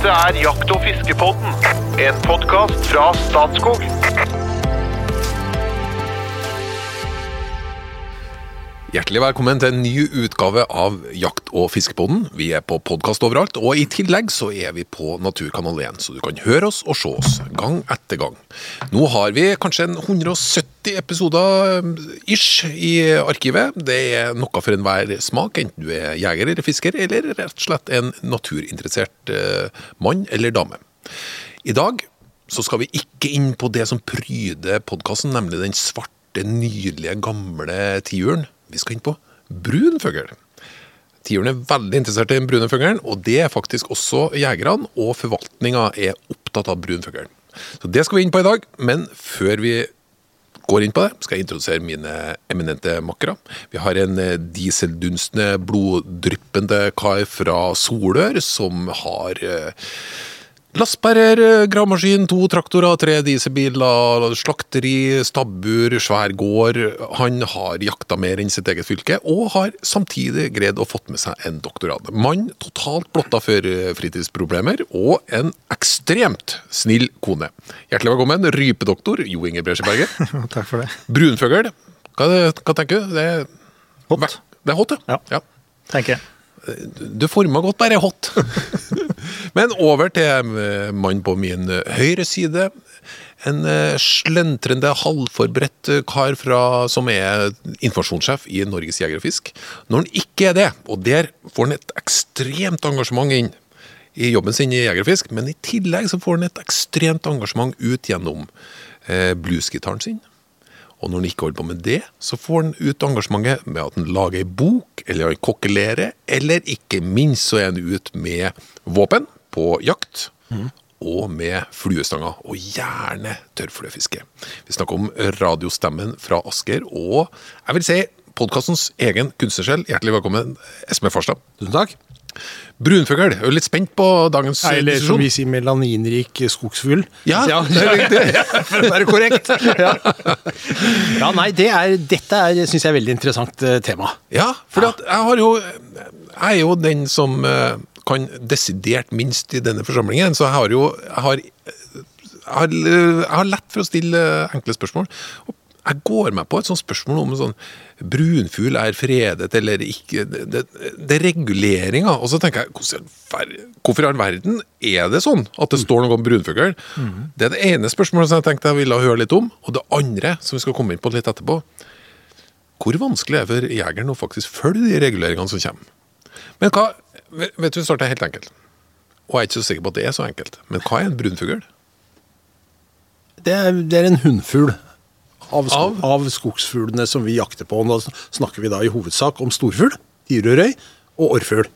Dette er Jakt- og fiskepodden, en podkast fra Statskog. Hjertelig velkommen til en ny utgave av Jakt- og fiskepodden. Vi er på podkast overalt, og i tillegg så er vi på Naturkanal 1, så du kan høre oss og se oss gang etter gang. Nå har vi kanskje en 170 episoder ish i arkivet. Det er noe for enhver smak, enten du er jeger eller fisker, eller rett og slett en naturinteressert eh, mann eller dame. I dag så skal vi ikke inn på det som pryder podkasten, nemlig den svarte, nydelige, gamle tiuren. Vi skal inn på brun fugl. Tiuren er veldig interessert i den brune fuglen, og det er faktisk også jegerne og forvaltninga er opptatt av brun fugl. Så det skal vi inn på i dag, men før vi går inn på det, skal jeg introdusere mine eminente makkere. Vi har en eh, dieseldunstende, bloddryppende kar fra Solør som har eh, Lastbærer, eh, gravemaskin, to traktorer, tre dieselbiler, slakteri, stabbur, svær gård. Han har jakta mer enn sitt eget fylke, og har samtidig greid å fått med seg en doktorgrad. Mann totalt blotta for eh, fritidsproblemer, og en ekstremt snill kone. Hjertelig velkommen, rypedoktor Jo Inger Bresjeberget. Takk for det. Brunfugl, hva, hva tenker du? Det er Hot. Det er hot, ja. Ja. Tenker jeg. Du former godt, bare hot. Men over til eh, mannen på min eh, høyre side. En eh, slentrende, halvforberedt kar fra, som er informasjonssjef i Norges Jeger og Fisk. Når han ikke er det, og der får han et ekstremt engasjement inn i jobben sin i Jeger og Fisk, men i tillegg så får han et ekstremt engasjement ut gjennom eh, bluesgitaren sin. Og når han ikke holder på med det, så får han ut engasjementet med at han lager ei bok, eller han kokkelerer, eller ikke minst så er han ut med våpen på jakt. Og med fluestanger, og gjerne tørrfluefiske. Vi snakker om radiostemmen fra Asker, og jeg vil si podkastens egen kunstnersjel. Hjertelig velkommen, Esme Farstad. Tusen takk. Brunfugl, jeg er litt spent på dagens Eller som vi sier, melaninrik skogsfugl. Ja, det er riktig. For å være korrekt. Ja, ja nei, det er, dette er, syns jeg, er veldig interessant eh, tema. Ja, for jeg har jo Jeg er jo den som eh, kan desidert minst i denne forsamlingen, så jeg har jo Jeg har, jeg har, jeg har lett for å stille enkle spørsmål. Og jeg går meg på et sånt spørsmål om sånn brunfugl er fredet eller ikke. Det, det, er reguleringa. Og så tenker jeg, hvorfor i all verden er det sånn at det står noe om brunfugl? Det er det ene spørsmålet som jeg tenkte jeg ville høre litt om. Og det andre, som vi skal komme inn på litt etterpå, hvor vanskelig er det for jegeren å faktisk følge de reguleringene som kommer? Men hva, vet du, du, starter helt enkelt. Og jeg er ikke så sikker på at det er så enkelt. Men hva er en brunfugl? Det det er en hunnfugl av, sko Av? av skogsfuglene som vi jakter på. Nå snakker vi da i hovedsak om storfugl, dyrerøy og orrfugl.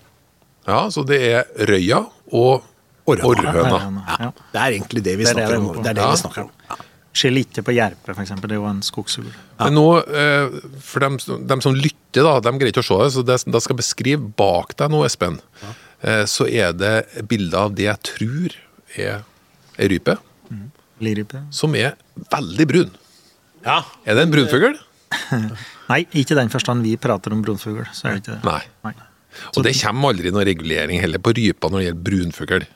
Ja, så det er røya og Orrhøna. Ja, det er egentlig det vi er snakker om. Det er det vi snakker om. Ja. Skiller ikke på jerpe, eksempel. Det er jo en skogsfugl. Ja. nå, eh, for dem, som- dem som lytter, da, de greier ikke å se det, så det, da skal jeg beskrive bak deg nå, Espen, ja. så er det bilder av det jeg tror er ei rype, Lirype. som er veldig brun. Ja. Er det en brunfugl? Nei, ikke i den forstand vi prater om brunfugl. Så er det ikke det. Nei. Nei. Og det kommer aldri noen regulering heller på rypa når det gjelder brunfugl.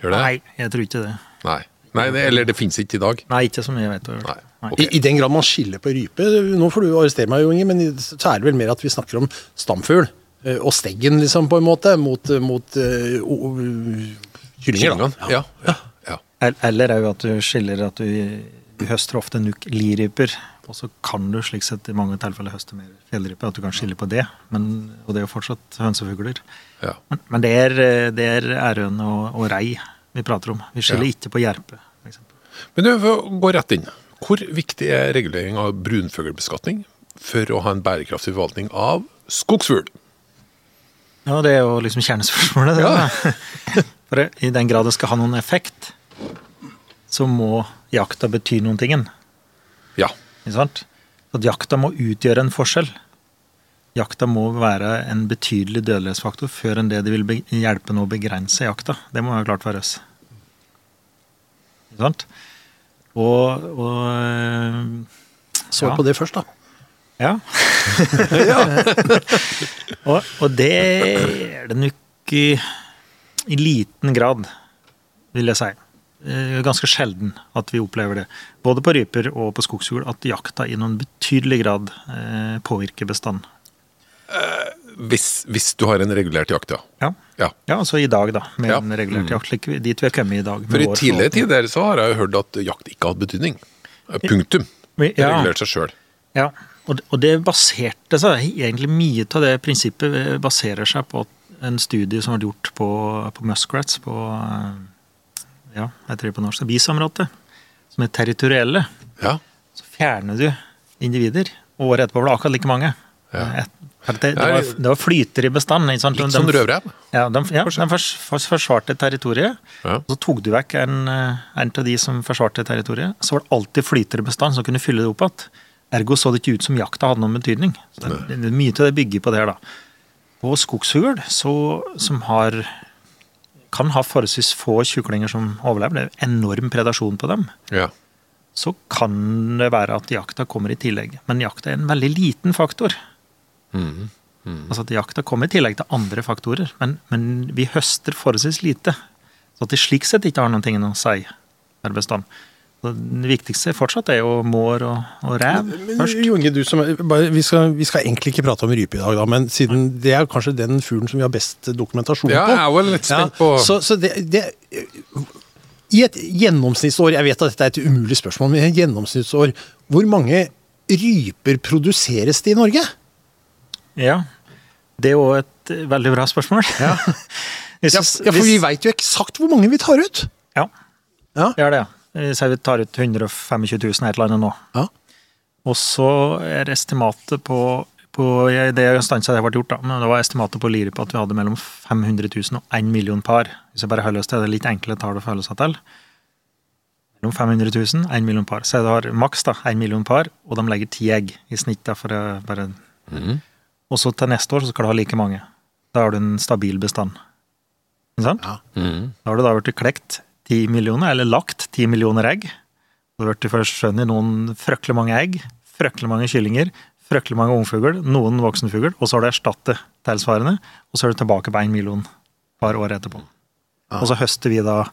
Gjør det? Nei, jeg tror ikke det. Nei. Nei det, eller det finnes ikke i dag. Nei, ikke som jeg vet. Nei. Okay. I, I den grad man skiller på rype Nå får du arrestere meg, Jo Inge, men så er det vel mer at vi snakker om stamfugl eh, og steggen, liksom, på en måte, mot, mot uh, o- kyllinger. Ja. ja, ja. El- Eller òg at du skiller at du, du høster ofte nuk liryper. Og så kan du slik sett i mange tilfeller høste mer fjellrype. At du kan skille på det. Men, og det er jo fortsatt hønsefugler. ja. Men, men det er, det er og, og rei vi prater om. Vi skiller Ja. ikke på jerpe. Men du, gå rett inn. Hvor viktig er regulering av brunfuglbeskatning for å ha en bærekraftig forvaltning av skogsfugl? Ja, det er jo liksom kjernespørsmålet. Ja. For i den grad det skal ha noen effekt, så må jakta betyr noen ting. Ja. Ikke sant? At jakta må utgjøre en forskjell. Jakta må være en betydelig dødelighetsfaktor før enn det det vil hjelpe nå å begrense jakta. Det må være klart for oss. Ikke sant? Og, og eh, Svar Ja. på det først, da. Ja. og, og det er det nok i I liten grad, vil jeg si. Eh, Ganske sjelden at vi opplever det. Både på ryper og på skogsfugl. At jakta i noen betydelig grad eh, påvirker bestanden. Hvis, hvis du har en regulert jakt, ja. Ja. ja. ja, altså i dag, da. Med Ja. en regulert jakt. Like, dit vi har kommet i dag. For i tidligere tider så har jeg hørt at jakt ikke har hatt betydning. Punktum. Det ja. regulerte seg sjøl. Ja, og det, og det baserte seg egentlig Mye av det prinsippet eh, baserer seg på en studie som ble gjort på, på muskrats, på eh, ja, jeg tror på norsk, bisamrater, som er territorielle. Ja. Så fjerner du individer, og året etterpå var det akkurat like mange. Ja. Et, det, det, var, det var flyter i bestanden. Litt De- som rødrev. Ja, de, ja, de fors, fors, forsvarte territoriet. Ja. Så tok du vekk en, eh, en av de som forsvarte territoriet. Så var det alltid flyter i bestand som kunne fylle det opp igjen. Ergo så det ikke ut som jakta hadde noen betydning. Så det, det, mye av det bygger på det. her, da. På skogshugl, som har kan ha forholdsvis få tjuklinger som overlever, det er enorm predasjon på dem, Ja. så kan det være at jakta kommer i tillegg. Men jakta er en veldig liten faktor. Mhm. Altså at jakta kommer i tillegg til andre faktorer, men, men vi høster forholdsvis lite. Så at det slik sett ikke har ting å si per bestand. Det viktigste fortsatt er jo mår og, og rev Men først. Jo du som, bare, vi, skal, vi skal egentlig ikke prate om rype i dag, da, men siden det er kanskje den fuglen som vi har best dokumentasjon på. ja, jeg er vel litt spent på Så, så det, det I et gjennomsnittsår, jeg vet at dette er et umulig spørsmål, men i et gjennomsnittsår, hvor mange ryper produseres det i Norge? Ja, det er jo et veldig bra spørsmål. Ja. Hvis- Ja, ja, for vi veit jo eksakt hvor mange vi tar ut. Ja, Ja. det er det. Jeg sier vi tar ut 125 000 et eller annet nå. Ja. Og så er estimatet på, på jeg- Det stansa det ble gjort, da, men det var estimatet på Liri på at vi hadde mellom 500 000 og 1 million par. Hvis jeg bare holder oss til det litt enkle tall å forholde seg til. Mellom 500 000 1 million par. Så du har maks da, 1 million par, og de legger ti egg i snitt. da, for å bare... Og så til neste år så skal du ha like mange. Da har du en stabil bestand. Ikke sant? Ja. Mm. Da har du da blitt klekt 10 millioner, eller lagt 10 millioner egg. Det har blitt i noen fryktelig mange egg, fryktelig mange kyllinger, fryktelig mange ungfugl, noen voksenfugl, og så har du erstattet tilsvarende, og så er du tilbake på 1 million par år etterpå. Og så høster vi da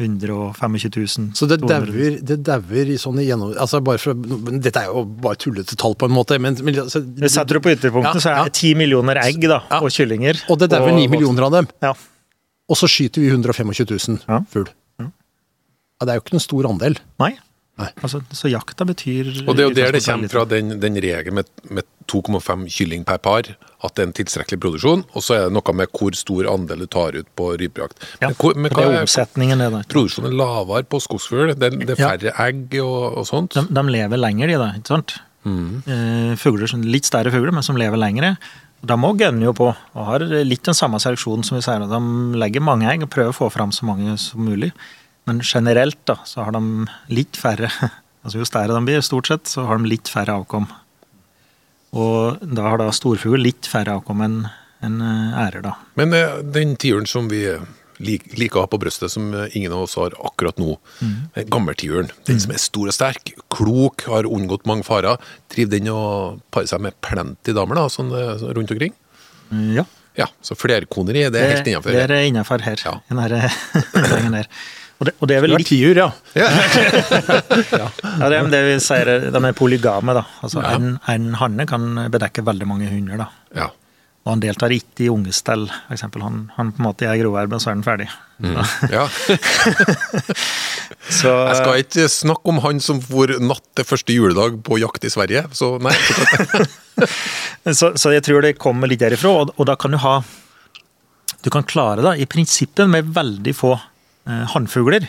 125 000. Så det 200 000. dauer det dauer i sånne gjennom... Altså bare for, dette er jo bare tullete tall på en måte, men, men altså, Det setter du på ytterpunktet, Ja, så er det det 10 millioner egg da, Ja. og kyllinger. Og det dauer 9 millioner av dem. Ja. Og så skyter vi 125 000 Ja. fugl. Ja, det er jo ikke noen stor andel. Nei. Nei. Altså, så jakta betyr Og det er jo der det kommer fra, den, den regelen med, med 2,5 kylling per par, at det er en tilstrekkelig produksjon. Og så er det noe med hvor stor andel du tar ut på rypejakt. Ja, det er omsetningen, det da. produksjonen er lavere på skogsfugl? Det, det er Ja. færre egg og, og sånt? De, de lever lenger, de da, ikke sant? Eh, fugler, litt større fugler, men som lever lengre. De må gunne jo på, og har litt den samme seleksjonen som vi sier. De legger mange egg og prøver å få fram så mange som mulig. Men generelt da, så har de litt færre altså Jo større de blir, stort sett, så har de litt færre avkom. Og da har da storfugl litt færre avkom enn enn, eh, ærer, da. Men eh, den tiuren som vi lik, like å ha på brøstet, som eh, ingen av oss har akkurat nå, mm. gammeltiuren, den som er stor og sterk, klok, har unngått mange farer, driver den og parer seg med plenty damer da, sånn eh, rundt omkring? Ja. Ja, så flerkoneri, det er helt innenfor. Det er innafor her. Ja. her. Og det, og det er vel litt tiur, ja. Ja, det er det vi sier, de er polygame. da. Altså, Ja. en, en hanne kan bedekke veldig mange hunder. da. Ja. Og han deltar ikke i ungestell, f.eks. Han, han på en måte er groverben, og så er han ferdig. ja. Så, Jeg skal ikke snakke om han som for natt til første juledag på jakt i Sverige, så nei. så, så jeg tror det kommer litt derifra, og, og da kan du ha Du kan klare det i prinsippet med veldig få eh, hannfugler.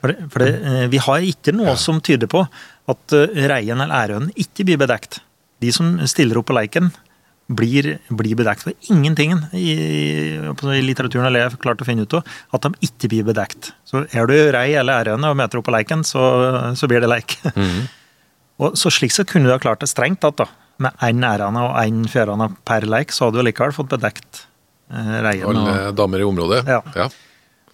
For, det, for det, eh, vi har ikke noe som tyder på at eh, reien eller ærøen ikke blir bedekt. De som stiller opp på leiken, blir, blir bedekt. For ingenting i, i litteraturen eller jeg har klart å finne ut av at de ikke blir bedekt. Så er du rei eller ærende og møter opp på leiken, så, så blir det leik. Og så slik så kunne du ha klart det strengt tatt, da. Med én ærende og én fjørane per leik, så hadde du likevel fått bedekt eh, reien. og- Alle damer i området. Ja. Ja.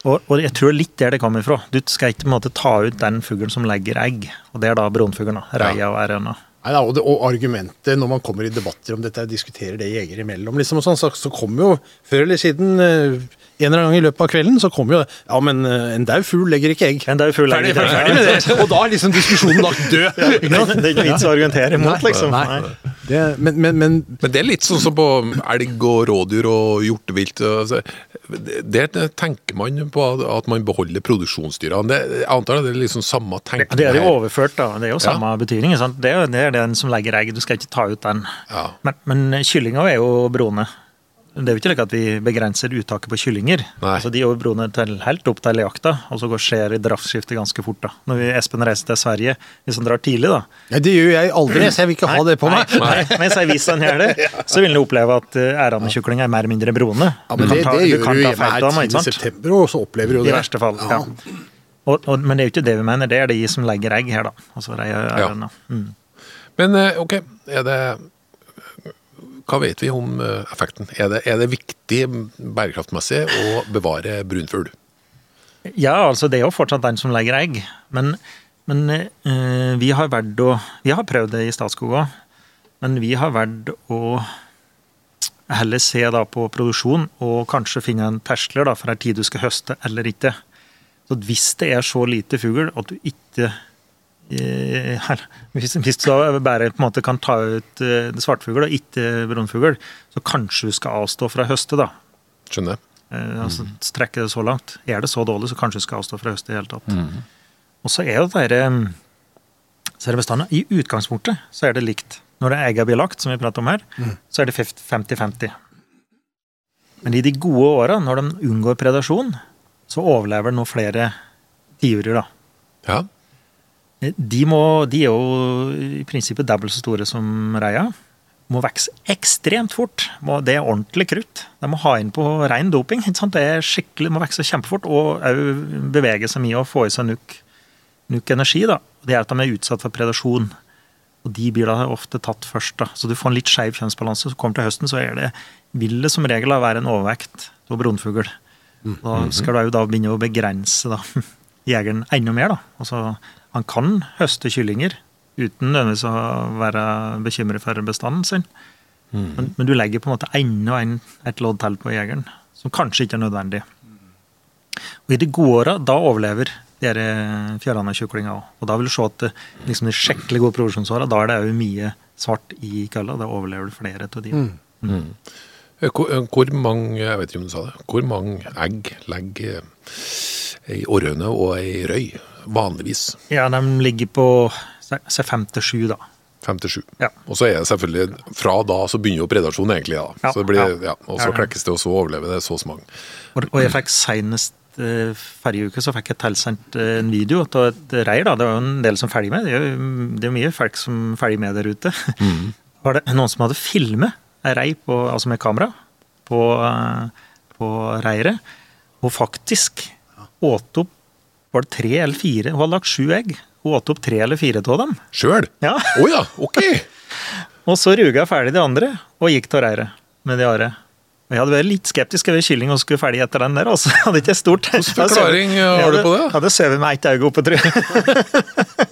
og, og jeg tror litt der det kommer fra. Du skal ikke på en måte ta ut den fuglen som legger egg, og det er da brunfuglen. Reia ja. og ærøna. Nei, og, det, og argumentet når man kommer i debatter om dette, diskuterer det jegere imellom, liksom, og sånn, så, så kommer jo før eller siden eh, en eller annen gang i løpet av kvelden så kommer jo Ja, men eh, en daud fugl legger ikke egg. En daud fugl legger ikke det. Og da er liksom diskusjonen lagt død. Ja. Det er ikke vits å argumentere imot, liksom. Nei. Det, men, men, men Men det er litt sånn som på elg og rådyr og hjortevilt. altså, Der tenker man på at man beholder produksjonsdyra. Det, jeg antar det er liksom samme tenkning. Det er jo overført, da. Det er jo samme betydning. Sant? Det, er, det er den som legger egg. Du skal ikke ta ut den. Ja. Men, men kyllinger er jo broene. Det er jo ikke slik at vi begrenser uttaket på kyllinger. Nei. Altså, de er broene til, helt opp til jakta, og så går skjer draftskiftet ganske fort. da. Når vi, Espen reiser til Sverige, hvis han drar tidlig, da Nei, det gjør jeg aldri, så jeg vil ikke ha det på meg. Nei, nei. Men hvis han gjør det, så vil han oppleve at uh, æranekylling er mer eller mindre broene. Ja, men det, ta- det gjør kan du ta hjemme feil her i september, og så opplever du det. I verste fall. ja. Og, og, men det er jo ikke det vi mener, det er de som legger egg her, da. Altså, de er, Ja. mm. Men eh, ok, er det Hva vet vi om eh, effekten? Er det, er det viktig bærekraftmessig å bevare brunfugl? Ja, altså det er jo fortsatt den som legger egg. Men, men eh, vi har valgt å Vi har prøvd det i Statskog òg, men vi har valgt å heller se da på produksjon og kanskje finne en da, for en tid du skal høste eller ikke. Så hvis det er så lite fugl at du ikke her, hvis, hvis du da bare på en måte kan ta ut eh, svartfugl og ikke brunfugl, så kanskje du skal avstå fra å høste, da. Skjønner. Eh, altså, strekke det så langt. Er det så dårlig, så kanskje du skal avstå fra høste i det hele tatt. Og så er jo det så er det bestanden. I utgangspunktet så er det likt. Når det er egga blir lagt, som vi prater om her, så er det 50-50. Men i de gode åra, når de unngår predasjon, så overlever nå flere tiurer, da. Ja. De, må, de er jo i prinsippet dobbelt så store som reia. Må vokse ekstremt fort. Må, det er ordentlig krutt. De må ha inn på ren doping. Det er skikkelig, må vokse kjempefort og òg bevege seg mye og få i seg nok, nok energi. Da. Det er at de er utsatt for predasjon. Og de blir da ofte tatt først. Da. Så du får en litt skeiv kjønnsbalanse. Så kommer til høsten, så er det, vil det som regel være en overvekt av brunfugl. Da skal du jo da begynne å begrense da, jegeren enda mer. da. Altså, han kan høste kyllinger uten nødvendigvis å være bekymret for bestanden sin. Men, men du legger på en måte enda en, et lodd til på jegeren, som kanskje ikke er nødvendig. Og I de gode åra, da overlever de fjørane-kyklinga òg. Og da vil du se at det, liksom de skikkelig gode produksjonsåra, da er det òg mye svart i kølla. Da overlever du flere av de. Mm. Eh, hvor mange jeg vet ikke om du sa det, hvor mange egg legger eh, ei orrhøne og ei røy vanligvis? Ja, de ligger på fem til sju, da. Fem til sju. Ja. Og så er det selvfølgelig Fra da så begynner jo predasjonen egentlig. da. Ja, så det blir, ja. Og så klekkes det, og så overlever det så mange. Og, og jeg fikk senest eh, forrige uke så fikk jeg tilsendt eh, en video av et reir. da, Det var jo en del som følger med. Det er jo det er mye folk som følger med der ute. Var det noen som hadde filmet rei på, altså med kamera på, eh, på reiret, og faktisk åt opp var det tre eller fire? Hun hadde lagt sju egg. Hun åt opp tre eller fire av dem. Sjøl? Ja. Å ja, ok! Og så ruga jeg ferdig de andre, og gikk til reiret med de are. Jeg hadde vært litt skeptisk over kylling og skulle ferdig etter den der. også. hadde ikke stort. Hvilken forklaring har du på det? Jeg hadde sovet med ett øye oppe, tror jeg.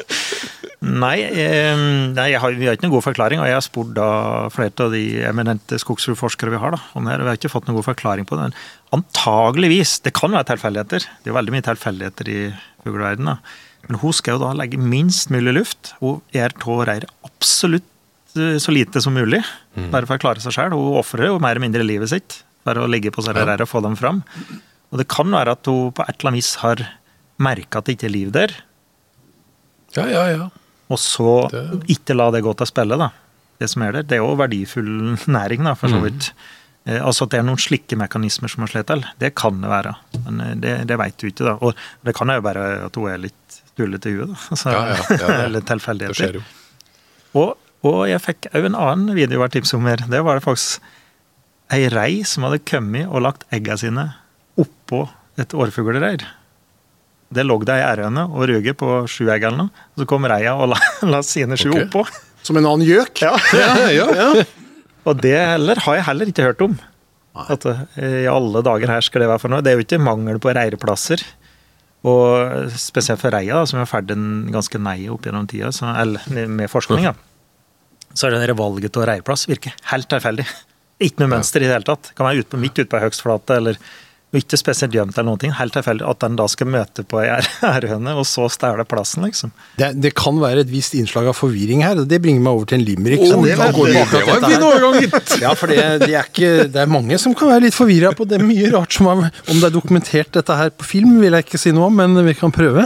Nei, eh, nei jeg har, vi har ikke noen god forklaring, og jeg har spurt da flere av de eminente skogsfuglforskere vi har da, om det her, og vi har ikke fått noen god forklaring på det. Men antageligvis, det kan være tilfeldigheter, det er veldig mye tilfeldigheter i fugleverdenen, men hun skal jo da legge minst mulig luft. Hun er av reiret absolutt eh, så lite som mulig, Mm. bare for å klare seg sjøl. Hun ofrer jo mer eller mindre livet sitt bare å ligge på seg Ja. reir og få dem fram. Og det kan være at hun på et eller annet vis har merka at det ikke er liv der, Ja, ja, ja. Og så Det- ikke la det gå til spille, da. Det som er der. Det er jo verdifull næring, da, for så vidt. Eh, altså at det er noen slike mekanismer som har slått til, det kan det være. Men eh, det, det veit du ikke, da. Og det kan jo være at hun er litt tullete i huet, da. Altså, Ja, ja, ja. Eller tilfeldigheter. Og, og jeg fikk òg en annen video jeg tips om her. Det var det faktisk ei rei som hadde kommet og lagt egga sine oppå et årfuglereir. Det lå ei ærhøne og ruge på sjueggene. egg. Så kom reia og la, la sine sju okay. oppå. Som en annen gjøk. Ja. Ja, ja. Og det heller har jeg heller ikke hørt om. At eh, i alle dager her skal det være for noe. Det er jo ikke mangel på reireplasser. Og spesielt for reia, som har ferdig en ganske nei opp gjennom tida, så, eller med forskninga, så er det der valget av reirplass virker helt tilfeldig. Ikke noe mønster i det hele tatt. Kan være ut på, midt ute på ei høgstflate, eller Og ikke spesielt gjemt eller noen ting. Helt tilfeldig at den da skal møte på ei ærhøne, og så stjele plassen, liksom. Det, det kan være et visst innslag av forvirring her, og det bringer meg over til en limerick. Oh, det var- går det var en fin overgang, gitt. Ja, for det, det, er ikke, det er mange som kan være litt forvirra på det. er Mye rart som er Om det er dokumentert dette her på film, vil jeg ikke si noe om, men vi kan prøve.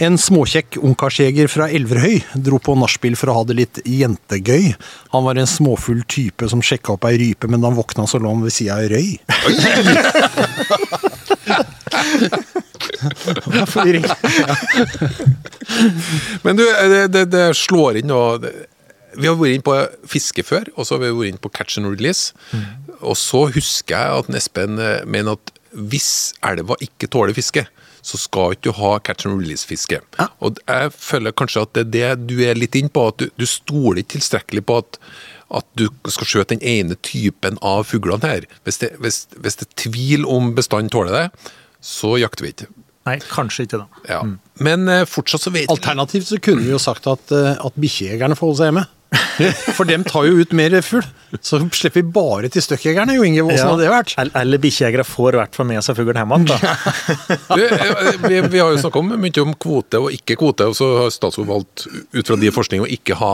En småkjekk ungkarsjeger fra Elverhøy dro på nachspiel for å ha det litt jentegøy. Han var en småfull type som sjekka opp ei rype, men da han våkna, så lå han ved sida av ei røy. Men du, det, det, det slår inn og Vi har vært inn på fiske før, og så har vi vært inn på catch and release. Og så husker jeg at Espen eh, mener at hvis elva ikke tåler fiske, så skal ikke du ha catch and release-fiske. Og jeg føler kanskje at det er det du er litt inn på, at du, du stoler ikke tilstrekkelig på at at du skal skjøte den ene typen av fuglene her. Hvis det, hvis, hvis det er tvil om bestanden tåler det, så jakter vi ikke. Nei, kanskje ikke, da. Ja. Men eh, fortsatt så vet Alternativt så kunne vi jo sagt at, eh, at bikkjejegerne får holde seg hjemme. For dem tar jo ut mer fugl. Så slipper vi bare til støkkjegerne, jo Inge. Hvordan hadde det vært? Eller- Eller bikkjejegere får i hvert fall med seg fuglen hjem igjen, da. Du, eh, vi, vi har jo snakka mye om kvote og ikke kvote, og så har Statskog valgt ut fra de forskningene å ikke ha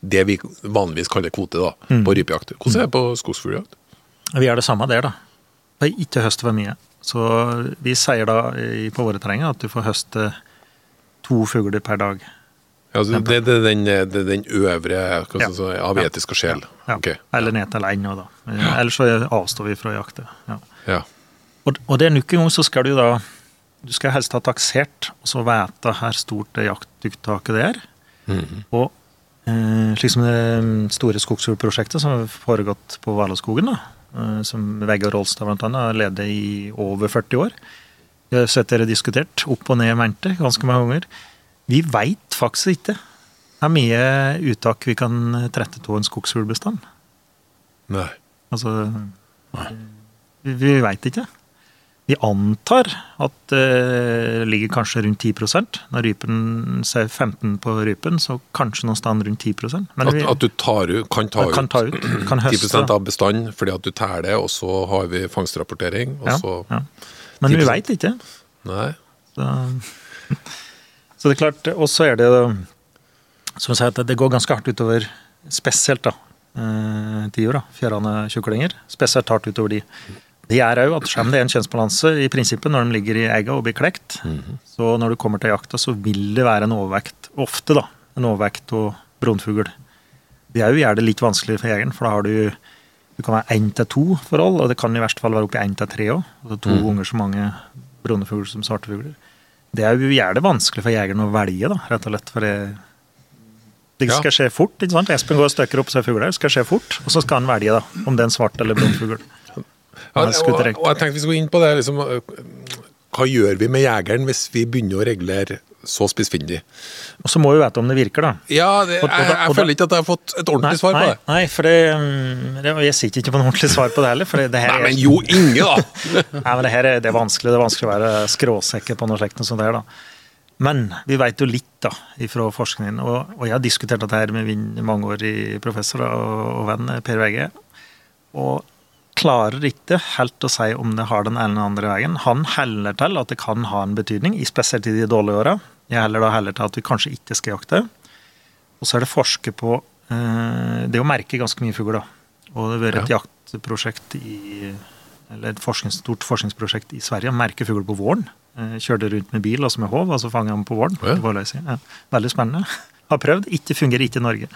det vi vanligvis kaller kvote da, på rypejakt. Hvordan er det på skogsfugljakt? Vi gjør det samme der, da. Det er ikke høst for mye. Så vi sier da på våre terrenger at du får høste to fugler per dag. Altså, det, det, er den, det er den øvre Ja. si, av etiske sjel. Ja. Okay. Eller ned til én nå, da. Ellers så avstår vi fra å jakte. Ja. Ja. Og, og det er nok en gang så skal du da Du skal helst ha taksert, og så vite hvor stort det jaktuttaket det er. Og eh, slik som det mm, store skogsfuglprosjektet som har foregått på Valaskogen, da, eh, som Vegard Rolstad annet har ledet i over 40 år. Vi har sett dere diskutert opp og ned i mente ganske mange ganger. Vi veit faktisk ikke Det er mye uttak vi kan trette av en skogsfuglbestand. Nei. Altså Vi, vi veit ikke. Vi antar at det ligger kanskje rundt 10% Når rypen ser 15 på rypen, så kanskje noe sted rundt 10% Men At, vi at du tar, kan ta ut, kan ta ut, kan høste. 10 av bestanden fordi at du teller, og så har vi fangstrapportering, og ja, så ja. Men vi 10%. veit ikke. Nei. Så, så det er klart, Og så er det som jeg sier, at det går ganske hardt utover spesielt da, eh, tiur, da, fjærane tjuklinger. Spesielt hardt utover de. Det er òg at selv det er en kjønnsbalanse i prinsippet når de ligger i egga og blir klekt, så når du kommer til jakta, så vil det være en overvekt, ofte da, en overvekt og brunfugl. Det òg gjør det litt vanskeligere for jegeren, for da har du du kan være én til to forhold, og det kan i verste fall være oppi én til tre òg. Altså to ganger så mange brunefugler som svartefugler. Det er jo gjerne vanskelig for jegeren å velge, da, rett og slett. For det, det skal skje fort. ikke sant? Espen går og støkker opp seg fugler, det skal skje fort. Og så skal han velge, da, om det er en svart eller blond fugl. Ja, Ja, og, og jeg tenkte vi skulle gå inn på det. Liksom, øh, hva gjør vi med jegeren hvis vi begynner å regulere så spissfindig? Og så må vi vite om det virker, da. Ja, det, og jeg, jeg føler ikke at jeg har fått et ordentlig svar på nei, det. Nei, for det, mm, det Jeg sitter ikke på noe ordentlig svar på det heller. for det, Nei, men jo, Inge, da! Nei, men det her er, det er vanskelig. Det er vanskelig å være skråsikker på noe slikt. som det her, da. Men vi vet jo litt da, fra forskningen, og, og jeg har diskutert dette her med min mangeårig professor og, og venn Per Vegge. Og klarer ikke helt å si om det har den ene eller andre veien. Han heller til at det kan ha en betydning, spesielt i de dårlige åra. Jeg heller da heller til at vi kanskje ikke skal jakte. Og så er det forske på eh, det å merke ganske mye fugl, da. Og det har vært et jaktprosjekt i eller et forsknings, stort forskningsprosjekt i Sverige. Merke fugl på våren. Eh, Kjørte rundt med bil altså med håv, og så fanga han på våren. Ja. Ja. Veldig spennende. Har prøvd. Ikke fungerer ikke i Norge.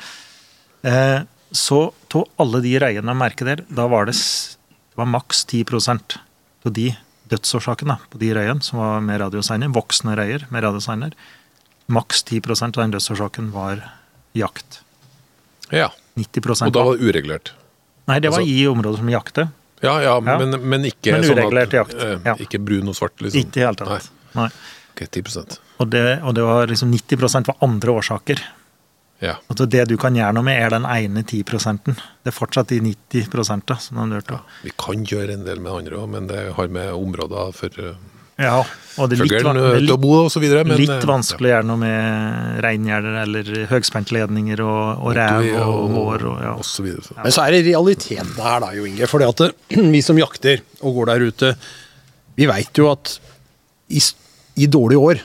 Eh, så av alle de reiene å merke der, da var det, det var maks 10% av de dødsårsakene på de reiene som var med radiosigner, voksne reier med radiosigner, maks 10% av den dødsårsaken var jakt. Ja, 90% Og da var det uregulert. Nei, det var altså- i områder som jakter. Ja, ja, Ja. Men, men ikke Men sånn at jakt, eh, ja. Ikke brun og svart, liksom. Ikke i det hele tatt. Nei. Nei. Ok, 10 Og det, og det var liksom 90% var andre årsaker. Ja. Altså det du kan gjøre noe med, er den ene 10% Det er fortsatt de 90 da, som de hørte. Vi kan gjøre en del med andre òg, men det har med områder for uh, Ja, og det er litt, fuglen det eh, er litt, bo videre. Men, litt eh, vanskelig å gjøre noe med reingjerder eller høgspentledninger og, og rev og vår. og ja. og så videre. Så. Men så er det realiteten her da, jo Inge. For vi som jakter og går der ute, Vi veit jo at i, i dårlige år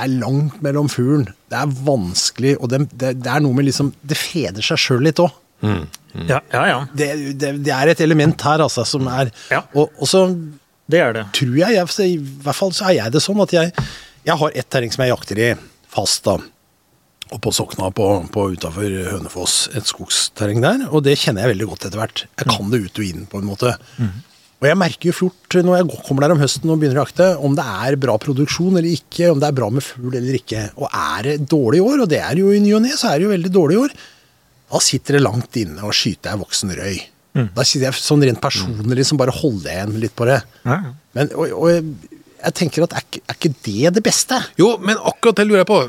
det er langt mellom fuglen. Det er vanskelig, og det, det, det er noe med liksom Det feder seg sjøl litt òg. Ja, ja. ja. Det, det, det er et element her, altså, som er Ja. og, og så Det er det. tror jeg, jeg I hvert fall så er jeg det sånn at jeg, jeg har ett terreng som jeg jakter i fast, da. Og på Sokna på, på utafor Hønefoss, et skogsterreng der. Og det kjenner jeg veldig godt etter hvert. Jeg kan det ut og inn, på en måte. Og jeg merker jo fort når jeg kommer der om høsten og begynner å jakte, om det er bra produksjon eller ikke, om det er bra med fugl eller ikke. Og er det dårlig i år, og det er jo i ny og ne, så er det jo veldig dårlig i år, da sitter det langt inne og skyter jeg voksen røy. Da sitter jeg sånn rent personlig liksom bare holder igjen litt på det. Ja. Men, og, og jeg- tenker at er er ikke det det beste? Jo, men akkurat det lurer jeg på.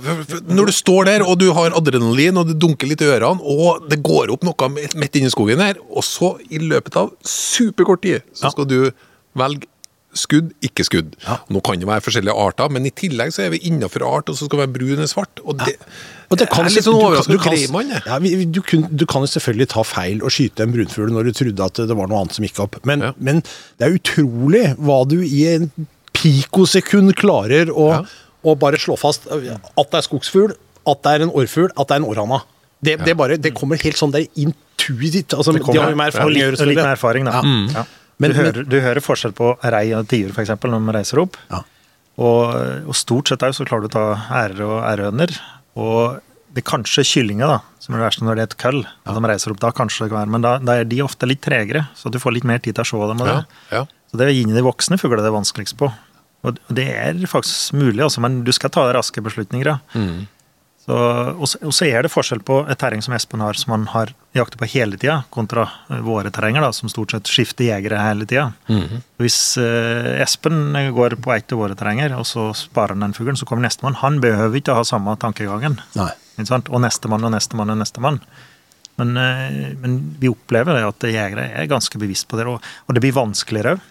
Når du står der, og du har adrenalin, og det dunker litt i ørene, og det går opp noe midt inni skogen her, og så i løpet av superkort tid, så skal du velge skudd, ikke skudd. Nå kan det være forskjellige arter, men i tillegg så er vi innenfor art, og så skal det være brun eller svart. Og det, Og det kan, er litt sånn overraskende jeg. Ja, du, kun, du kan jo selvfølgelig ta feil og skyte en brunfugl når du trodde at det var noe annet som gikk opp, men, Ja. men det er utrolig hva du i en pikosekund klarer å, Ja. å bare slå fast at det er skogsfugl, at det er en orrfugl, at det er en orrhanna. Det, det, bare, det kommer helt sånn det er intuitivt. Altså, Det de har jo mer erfaring Ja, litt, litt mer erfaring, da. Ja. Ja. Men- du, hører, du hører forskjell på rei og tiur, f.eks., når de reiser opp. Ja. Og, og stort sett òg så klarer du å ta ærer og ærehøner. Og det er kanskje kyllinger, da, som er det verste når det er et køll. Ja. de reiser opp da, kanskje det kan være, Men da, da er de ofte litt tregere, så du får litt mer tid til å se dem. Og det. Ja, ja. Så det er inni de voksne fuglene det er vanskeligst på. Og det er faktisk mulig, altså, men du skal ta raske beslutninger. Ja. Så, og, så, og så er det forskjell på et terreng som Espen har, som han har jakter på hele tida, kontra eh, våre terrenger, da, som stort sett skifter jegere hele tida. Hvis eh, Espen går på et av våre terrenger, og så sparer han den fuglen, så kommer nestemann. Han behøver ikke ha samme tankegangen. Nei. Ikke sant? Og nestemann og nestemann og nestemann. Men, eh, men vi opplever det at jegere er ganske bevisst på det, og, og det blir vanskeligere òg.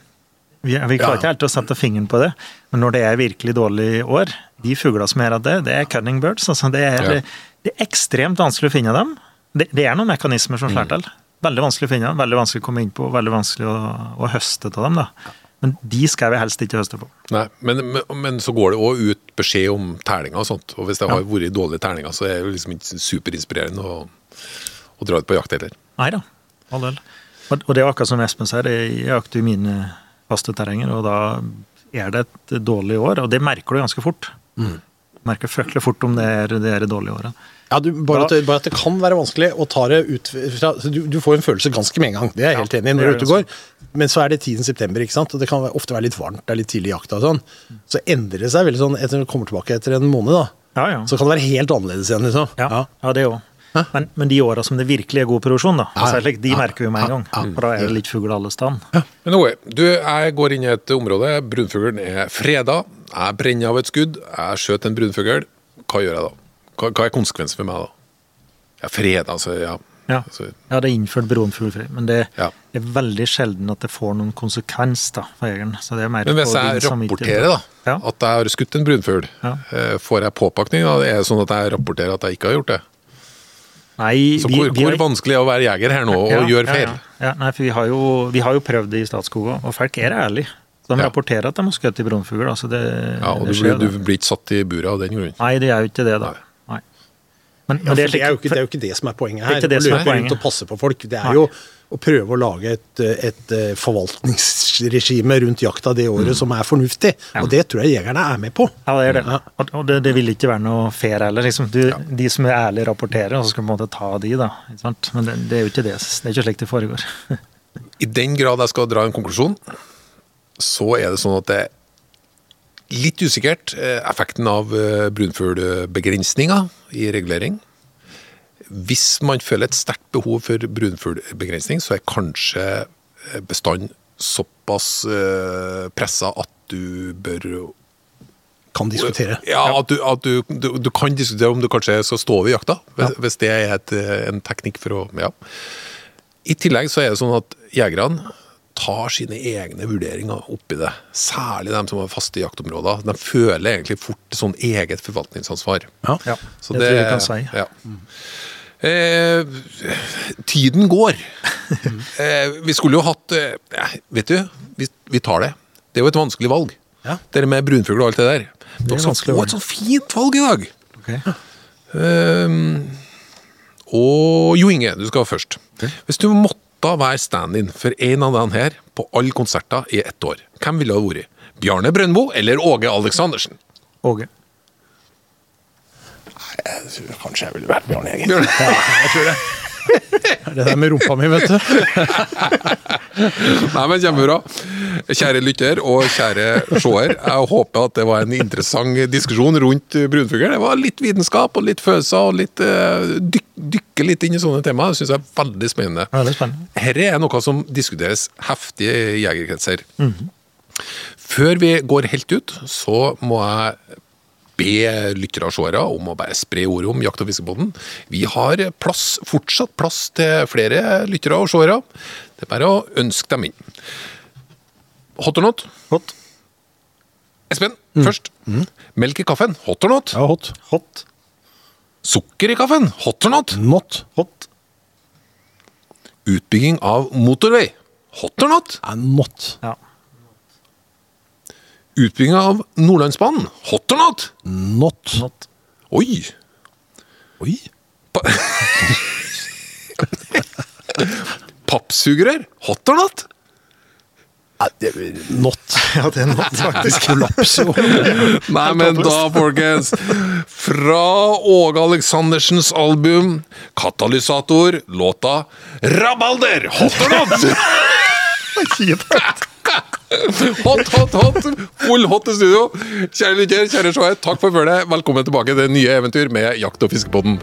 Vi, vi klarer Ja. ikke helt å sette fingeren på det, men når det er virkelig dårlig år De fuglene som er av det, det er cunning birds. Altså det, er, Ja. det er ekstremt vanskelig å finne dem. Det, det er noen mekanismer som Mm. slår til. Veldig vanskelig å finne, dem, veldig vanskelig å komme inn på, veldig vanskelig å, å høste av dem. da. Men de skal vi helst ikke høste på. Nei, men, men, men så går det òg ut beskjed om terninger og sånt. Og hvis det har vært dårlige terninger, så er det jo liksom ikke superinspirerende å, å dra ut på jakt heller. Nei da. Og, og det er akkurat som Espen sier, jeg jakter i mine faste terrenger, og da er det et dårlig år, og det merker du ganske fort. Merker fryktelig fort om det er det, er dårlige året. Ja, du, bare, at bare at det kan være vanskelig å ta det ut fra du, du får en følelse ganske med en gang, det er jeg helt enig i når du er er ute og går. Men så er det 10. september, ikke sant? og det kan ofte være litt varmt, det er litt tidlig i jakta og sånn. Så endrer det seg veldig sånn etter du kommer tilbake etter en måned, da. Ja, ja. Så kan det være helt annerledes igjen, liksom. Ja, ja det òg. Men, men de åra som det virkelig er god produksjon, da, Ja, altså, de ja, merker vi med en gang. ja, For da er det litt fugl alle steder. Men Åge, du, jeg går inn i et område, brunfuglen er freda, jeg brenner av et skudd, jeg skjøt en brunfugl. Hva gjør jeg da? Hva, hva er konsekvensen for meg da? Er freda, altså, ja. Ja. Altså, ja, det er innført brunfuglfri, men det Ja. er veldig sjelden at det får noen konsekvens da, for jegeren. Så det er mer men hvis jeg rapporterer da, Ja. at jeg har skutt en brunfugl, Ja. eh, får jeg påpakning da? Er det sånn at jeg rapporterer at jeg ikke har gjort det? Nei, Så vi- hvor, vi hvor har- vanskelig er det å være jeger her nå og Ja, gjøre feil? Ja. Nei, for vi har, jo, vi har jo prøvd det i Statskog òg, og folk er ærlige. De rapporterer at de har skutt i brunfugl. Altså det, Ja, og det du skjer, blir, du blir ikke satt i buret av den grunn. Nei, det er jo ikke det, da. Nei. Men, men Ja, det er det, er jo ikke, det er jo ikke det som er poenget her. Det er ikke det å som er løpe rundt poenget. og passe på folk. Det er Nei. jo å prøve å lage et, et eh, forvaltningsregime rundt jakta det året som er fornuftig. Og det tror jeg jegerne er med på. Ja, det er det. Ja. Og, det, det vil ikke være noe fair heller. Liksom. Du, De som er ærlige, rapporterer, og så skal du på en måte ta de, da. Ikke sant? Men det, det er jo ikke det. Det er ikke slik det foregår. I den grad jeg skal dra en konklusjon, så er det sånn at det er litt usikkert eh, effekten av eh, brunfuglbegrensninga i regulering. Hvis man føler et sterkt behov for brunfuglbegrensning, så er kanskje eh, bestanden såpass pressa at du bør Kan diskutere. Ja, at, du, at du, du, du kan diskutere om du kanskje skal stå over jakta, hvis, hvis det er et, en teknikk for å Ja. I tillegg så er det sånn at jegerne tar sine egne vurderinger oppi det. Særlig de som har faste jaktområder. De føler egentlig fort sånn eget forvaltningsansvar. Ja. Ja, Så det, tror jeg kan si. Ja. Eh, tiden går. eh, vi skulle jo hatt eh, Vet du, vi, vi tar det. Det er jo et vanskelig valg. Ja. Det med brunfugl og alt det der. Dere skal få et sånt fint valg i dag. Okay. Ehm, og Jo Inge, du skal først. Hvis du måtte være stand-in for en av dem her på alle konserter i ett år, hvem ville det vært? Bjarne Brøndbo eller Åge Aleksandersen? Åge. Jeg tror Kanskje jeg ville vært Bjarne egentlig. Bjarne. Ja, jeg tror det der med rumpa mi, vet du. Nei, men Kjempebra. Kjære lytter og kjære seer, jeg håper at det var en interessant diskusjon rundt brunfugl. Det var litt vitenskap og litt følelser og litt uh, dyk, dykke litt inn i sånne temaer. Det syns jeg er veldig spennende. Veldig spennende. Dette er noe som diskuteres heftig i jegerkretser. Før vi går helt ut, så må jeg be lyttere og seere om å bare spre ordet om jakt- og fiskebåten. Vi har plass, fortsatt plass til flere lyttere og seere. Det er bare å ønske dem inn. Hot or not? Hot. Espen, først. Melk i kaffen? Hot or not? Ja, hot. Hot. Sukker i kaffen? Hot or not? Not. Hot. Utbygging av motorvei? Hot or not? Ja, not. Ja. Utbygging av Nordlandsbanen? Hot or not? Not. Not. Oi! Oi. Pappsugerør? Hot or not? Not. Ja, det er not, faktisk. Kollaps. Nei, men da, folkens. Fra Åge Aleksandersens album 'Katalysator', låta 'Rabalder'. Hot or not? Hot, hot, hot! Full hot i studio. Kjære lytter, kjære seere, takk for følget. Velkommen tilbake til nye eventyr med Jakt- og fiskepodden.